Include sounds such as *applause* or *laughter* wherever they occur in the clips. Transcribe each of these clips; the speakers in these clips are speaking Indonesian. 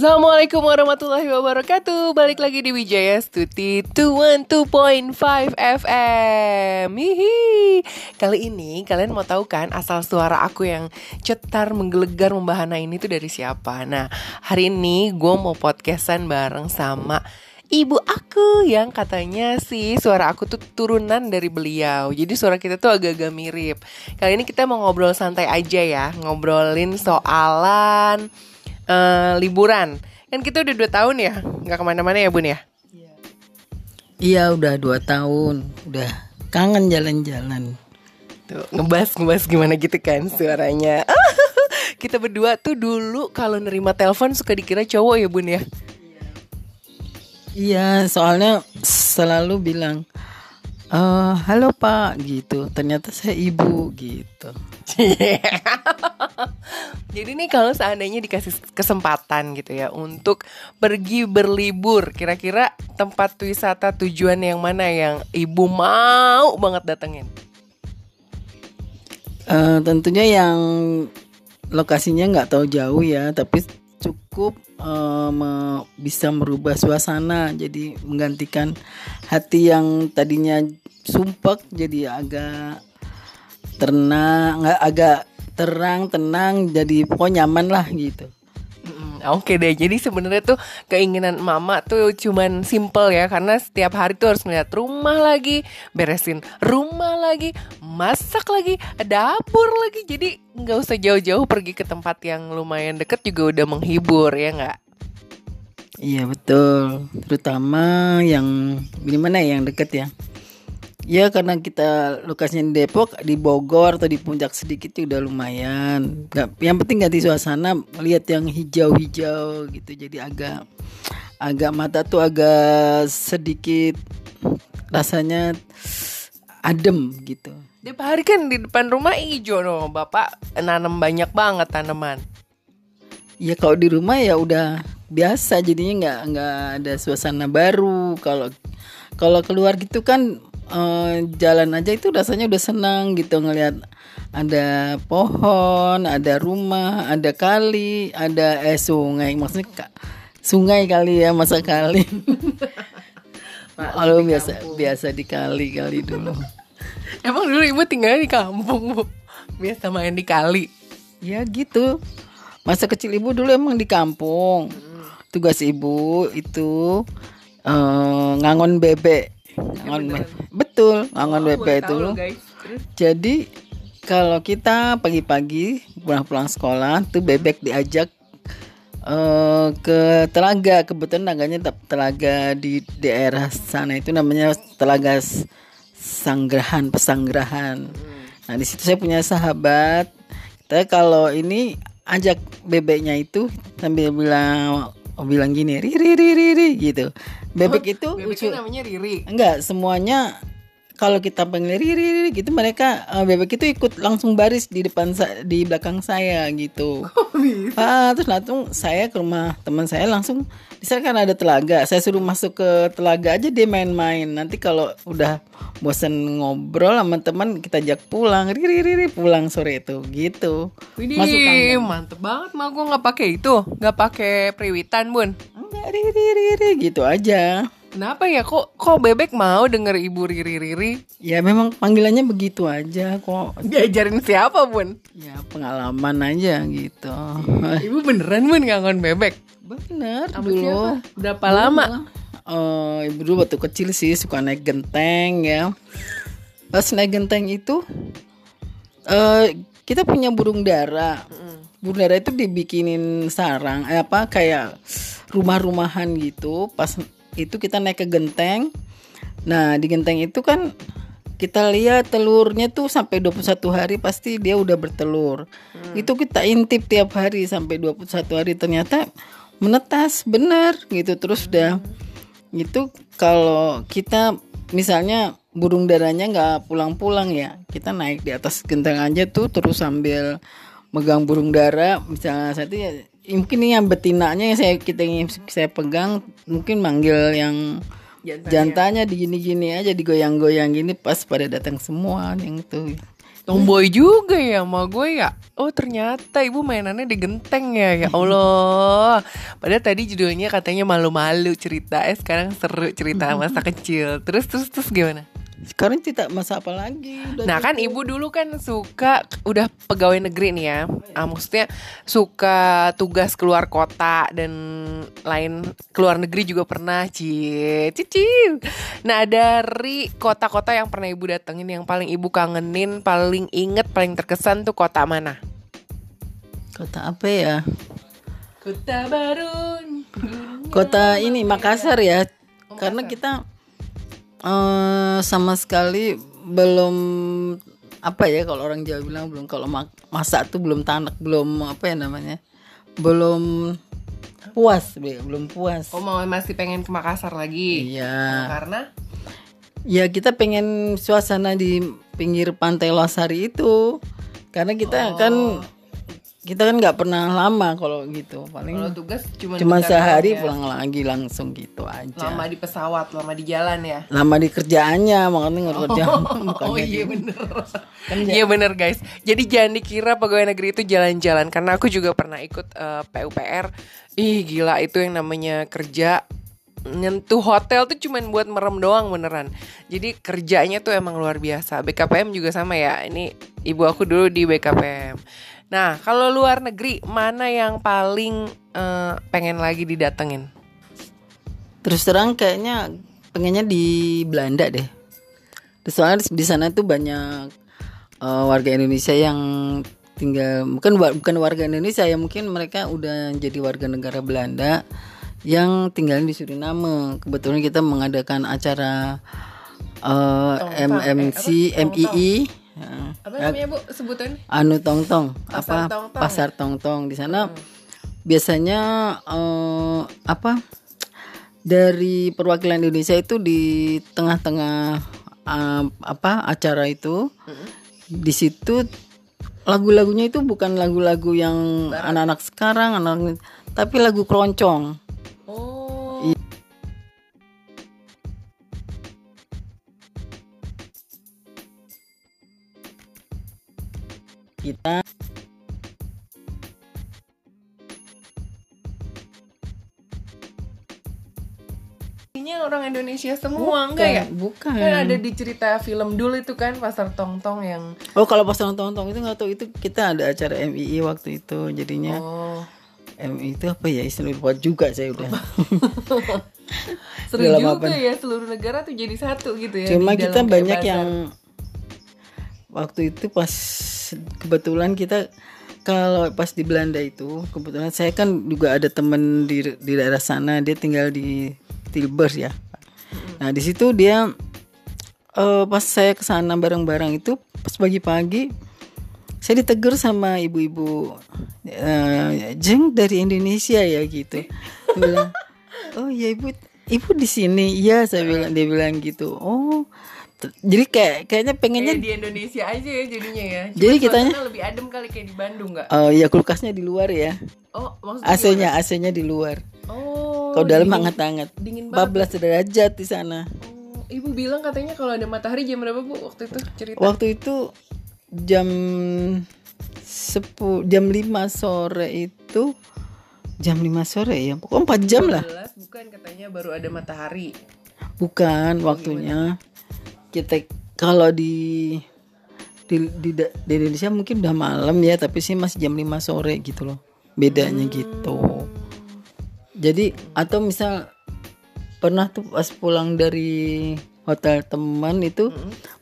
Assalamualaikum warahmatullahi wabarakatuh. Balik lagi di Wijaya Stuti 212.5 FM Hihi. Kali ini kalian mau tahu kan asal suara aku yang cetar menggelegar membahana ini tuh dari siapa? Nah hari ini gue mau podcastan bareng sama ibu aku yang katanya sih suara aku tuh turunan dari beliau. Jadi suara kita tuh agak-agak mirip. Kali ini kita mau ngobrol santai aja ya Ngobrolin soalan uh, liburan. Kan kita udah dua tahun ya nggak ke mana-mana ya bun ya? Iya udah dua tahun Udah kangen jalan-jalan. Tuh ngebahas ngebahas gimana gitu kan suaranya. *laughs* Kita berdua tuh dulu kalau nerima telepon suka dikira cowok ya bun ya? Iya soalnya selalu bilang eh halo pak. Gitu. Ternyata saya ibu gitu. *laughs* Jadi nih kalau seandainya dikasih kesempatan gitu ya untuk pergi berlibur, kira-kira tempat wisata tujuan yang mana yang ibu mau banget datengin? Eh, tentunya yang lokasinya nggak tahu jauh ya tapi cukup me- bisa merubah suasana jadi menggantikan hati yang tadinya sumpek jadi agak tenang agak terang tenang jadi pokoknya nyaman lah gitu Oke deh, jadi sebenarnya tuh keinginan mama tuh cuman simple ya Karena setiap hari tuh harus ngeliat rumah lagi Beresin rumah lagi Masak lagi Dapur lagi Jadi nggak usah jauh-jauh pergi ke tempat yang lumayan deket juga udah menghibur ya nggak? Iya betul, terutama yang di mana ya yang deket ya. Ya karena kita lokasinya di Depok, di Bogor atau di Puncak sedikit ya udah lumayan. Gak, yang penting ganti suasana, lihat yang hijau-hijau gitu. Jadi agak agak mata tuh agak sedikit rasanya adem gitu. Tiap hari kan di depan rumah hijau no Bapak nanam banyak banget tanaman Ya kalau di rumah ya udah biasa jadinya nggak nggak ada suasana baru. Kalau kalau keluar gitu kan eh, jalan aja itu rasanya udah senang gitu ngelihat ada pohon, ada rumah, ada kali, ada eh sungai. Maksudnya ka- sungai kali ya masa kali. *laughs* Kalau biasa biasa di kali kali dulu. *laughs* Emang dulu ibu tinggal di kampung bu Biasa main di kali Ya gitu. Masa kecil ibu dulu emang di kampung. Tugas ibu itu eh, ngangon bebek. Ngangon be- betul, ngangon bebek itu. Jadi kalau kita pagi-pagi pulang-pulang sekolah tuh bebek diajak eh, ke telaga. Kebetulan tangganya tep- telaga di daerah sana itu namanya telaga Sanggrahan, Pesanggerahan. Nah di situ saya punya sahabat. Kita kalau ini ajak bebeknya itu sambil bilang oh, bilang gini riri riri riri gitu. Bebek itu Bebeknya namanya Riri enggak semuanya kalau kita panggil riri riri gitu mereka eh, bebek itu ikut langsung baris di depan sa- di belakang saya gitu. *laughs* Ah, terus langsung saya ke rumah teman saya langsung di sana kan ada telaga. Saya suruh masuk ke telaga aja dia main-main. Nanti kalau udah bosan ngobrol sama teman kita ajak pulang. Riri riri pulang sore itu gitu. Widih, Masuk kandang. mantep banget mah gue nggak pakai itu, nggak pakai periwitan bun. Riri riri gitu aja. Kenapa ya kok kok bebek mau denger ibu Riri Riri? Ya memang panggilannya begitu aja kok. Diajarin siapa bun? Ya pengalaman aja gitu. Ibu beneran bun ngangon bebek? Bener Sama dulu. siapa? Berapa lama? Eh, ibu dulu waktu kecil sih suka naik genteng ya. Pas naik genteng itu eh kita punya burung dara. Burung dara itu dibikinin sarang, eh, apa kayak rumah-rumahan gitu. Pas itu kita naik ke genteng. Nah, di genteng itu kan kita lihat telurnya tuh sampai 21 hari pasti dia udah bertelur. Itu kita intip tiap hari sampai 21 hari ternyata menetas bener gitu terus udah itu kalau kita misalnya burung darahnya nggak pulang-pulang ya kita naik di atas genteng aja tuh terus sambil megang burung dara misalnya satu ya mungkin ini yang betinanya yang saya kita yang saya pegang mungkin manggil yang Jantannya. jantannya digini-gini aja digoyang-goyang gini pas pada datang semua yang itu Tomboy juga ya sama gue ya Oh ternyata ibu mainannya di genteng ya Ya Allah Padahal tadi judulnya katanya malu-malu cerita Eh sekarang seru cerita masa kecil Terus terus terus gimana? Sekarang tidak masa apa lagi. udah Nah kan ibu dulu kan suka udah pegawai negeri nih ya ah, Maksudnya suka tugas keluar kota dan lain keluar negeri juga pernah Cie, cicil Nah dari kota-kota yang pernah ibu datengin yang paling ibu kangenin Paling inget, paling terkesan tuh kota mana? Kota apa ya? Kota baru Kota ini Makassar ya. Karena kita eh sama sekali belum apa ya kalau orang Jawa bilang belum kalau ma- masak tuh belum tanak belum apa ya namanya belum puas Be, belum puas. Oh mau masih pengen ke Makassar lagi? iya. Karena? Ya kita pengen suasana di pinggir pantai Losari itu. Karena kita kan kita kan nggak pernah lama kalau gitu paling kalau tugas cuma cuma sehari ya. pulang lagi langsung gitu aja. Lama di pesawat, lama di jalan ya? Lama di kerjaannya makanya nggak kerja. *laughs* Oh bukannya iya di- bener. Iya bener guys. Jadi jangan dikira pegawai negeri itu jalan-jalan Karena aku juga pernah ikut eh, PUPR Ih gila itu yang namanya kerja. Nyentuh hotel tuh cuman buat merem doang beneran. Jadi kerjanya tuh emang luar biasa. BKPM juga sama ya. Ini ibu aku dulu di BKPM Nah kalau luar negeri Mana yang paling eh, pengen lagi didatengin? terus terang kayaknya pengennya di Belanda deh. Soalnya di sana tuh banyak eh, warga Indonesia yang tinggal bukan bukan warga Indonesia ya mungkin mereka udah jadi warga negara Belanda yang tinggal di Suriname. Kebetulan kita mengadakan acara eh, MMC MII Apa namanya bu? Sebutannya? anu tong tong Pasar apa? tong-tong. Ya? pasar tong tong di sana. Biasanya eh, apa? Dari perwakilan Indonesia itu di tengah-tengah eh, apa acara itu di situ lagu-lagunya itu bukan lagu-lagu yang anak-anak sekarang anak tapi lagu keroncong kita. Ini orang Indonesia semua enggak ya? bukan. Kan ada di cerita film dulu itu kan Pasar Tongtong yang oh kalau pas tong tong itu nggak tahu itu kita ada acara MII waktu itu jadinya oh. MI itu apa ya istilah lupa juga saya udah. *laughs* *laughs* Seru juga ya seluruh negara tuh jadi satu gitu ya. cuma kita banyak yang waktu itu pas kebetulan kita kalau pas di Belanda itu kebetulan saya kan juga ada temen di di daerah sana dia tinggal di Tilburg ya. Nah di situ dia eh, pas saya ke sana bareng-bareng itu pas pagi-pagi saya ditegur sama ibu-ibu eh, jeng dari Indonesia ya gitu. Dia bilang *laughs* oh ya ibu ibu di sini. Iya saya bilang dia bilang gitu. Oh jadi kayak kayaknya pengennya Kayak di Indonesia aja ya jadinya ya. Cuma Jadi kitanya- lebih adem kali kayak di Bandung nggak? oh ya kulkasnya di luar ya Oh maksudnya AC-nya AC-nya di luar gimana? Oh. kalau dalam hangat-hangat Dingin banget. 14 derajat di sana Oh, Ibu bilang katanya kalau ada matahari jam berapa bu waktu itu cerita? waktu itu jam 10 jam 5 sore itu jam 5 sore ya pokoknya 4 jam lah 12, bukan katanya baru ada matahari. bukan waktunya kita kalau di di, di di Indonesia mungkin udah malam ya tapi sih masih jam 5 sore gitu loh. Bedanya gitu. Jadi atau misal pernah tuh pas pulang dari hotel teman itu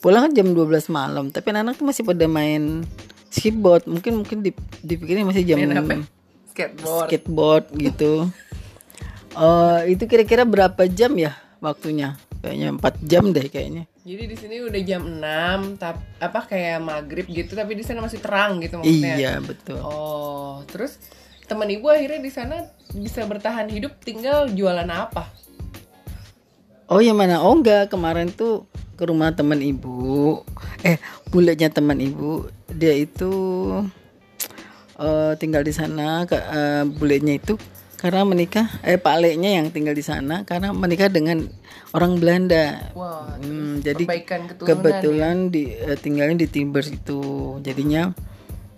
pulang kan jam 12 malam tapi anak-anak tuh masih pada main skateboard. Mungkin mungkin dip- dipikirnya masih jam Main apa? Skateboard. skateboard gitu. *laughs* Eh itu kira-kira berapa jam ya waktunya? Kayaknya 4 jam deh kayaknya Jadi di sini udah jam 6, tap, apa kayak maghrib gitu, tapi di sana masih terang gitu maksudnya. iya betul Oh, terus teman ibu akhirnya di sana bisa bertahan hidup tinggal jualan apa? Oh yang mana? Oh enggak kemarin tuh ke rumah teman ibu. Eh bulatnya teman ibu dia itu eh tinggal di sana. Ke, eh, bulatnya itu karena menikah. Eh Pak Leknya yang tinggal di sana karena menikah dengan orang Belanda. Wah, Hmm, jadi kebetulan di eh, tinggalnya di Timbers itu. jadinya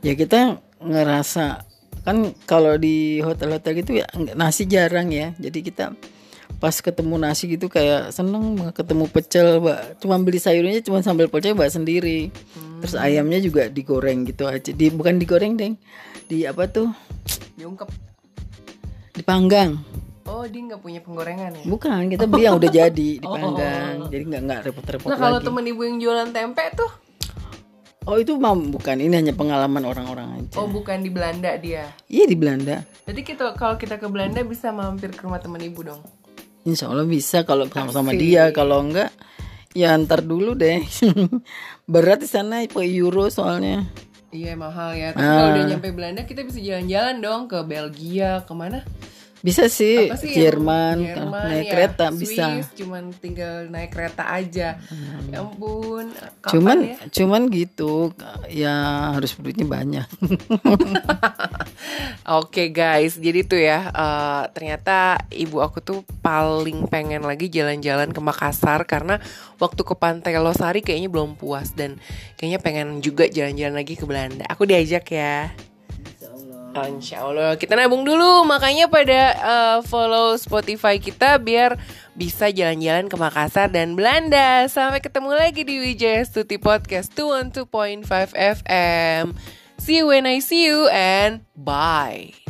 ya kita ngerasa kan kalau di hotel-hotel gitu ya nasi jarang ya jadi kita pas ketemu nasi gitu kayak seneng ketemu pecel mbak cuma beli sayurnya cuma sambal pecel mbak sendiri terus ayamnya juga digoreng gitu aja di bukan digoreng deng di apa tuh Diungkep. Dipanggang. Oh, dia nggak punya penggorengan ya? bukan kita beli yang udah jadi *laughs* dipanggang. Jadi nggak nggak repot-repot Nah, kalau temen ibu yang jualan tempe tuh, oh itu mah bukan. Ini hanya pengalaman orang-orang aja. Oh bukan di Belanda dia. iya di Belanda. Jadi kita kalau kita ke Belanda bisa mampir ke rumah temen ibu dong. Insya Allah bisa kalau sama-sama dia. Kalau enggak ya ntar dulu deh. *laughs* Berat di sana euro soalnya Iya mahal ya. Tapi kalau udah nyampe Belanda kita bisa jalan-jalan dong ke Belgia, ke mana? Bisa sih, Apa sih Jerman, Jerman, naik ya, kereta Swiss, bisa Cuman tinggal naik kereta aja. Ya ampun. Kapan cuman ya? cuman gitu ya harus duitnya banyak *laughs* Oke guys, jadi tuh ya eh, ternyata ibu aku tuh paling pengen lagi jalan-jalan ke Makassar karena waktu ke Pantai Losari kayaknya belum puas dan kayaknya pengen juga jalan-jalan lagi ke Belanda. Aku diajak ya. Oh, Insya Allah kita nabung dulu makanya pada eh, follow Spotify kita biar bisa jalan-jalan ke Makassar dan Belanda. Sampai ketemu lagi di Wijaya Stuti Podcast 212.5 FM. See you when I see you and bye.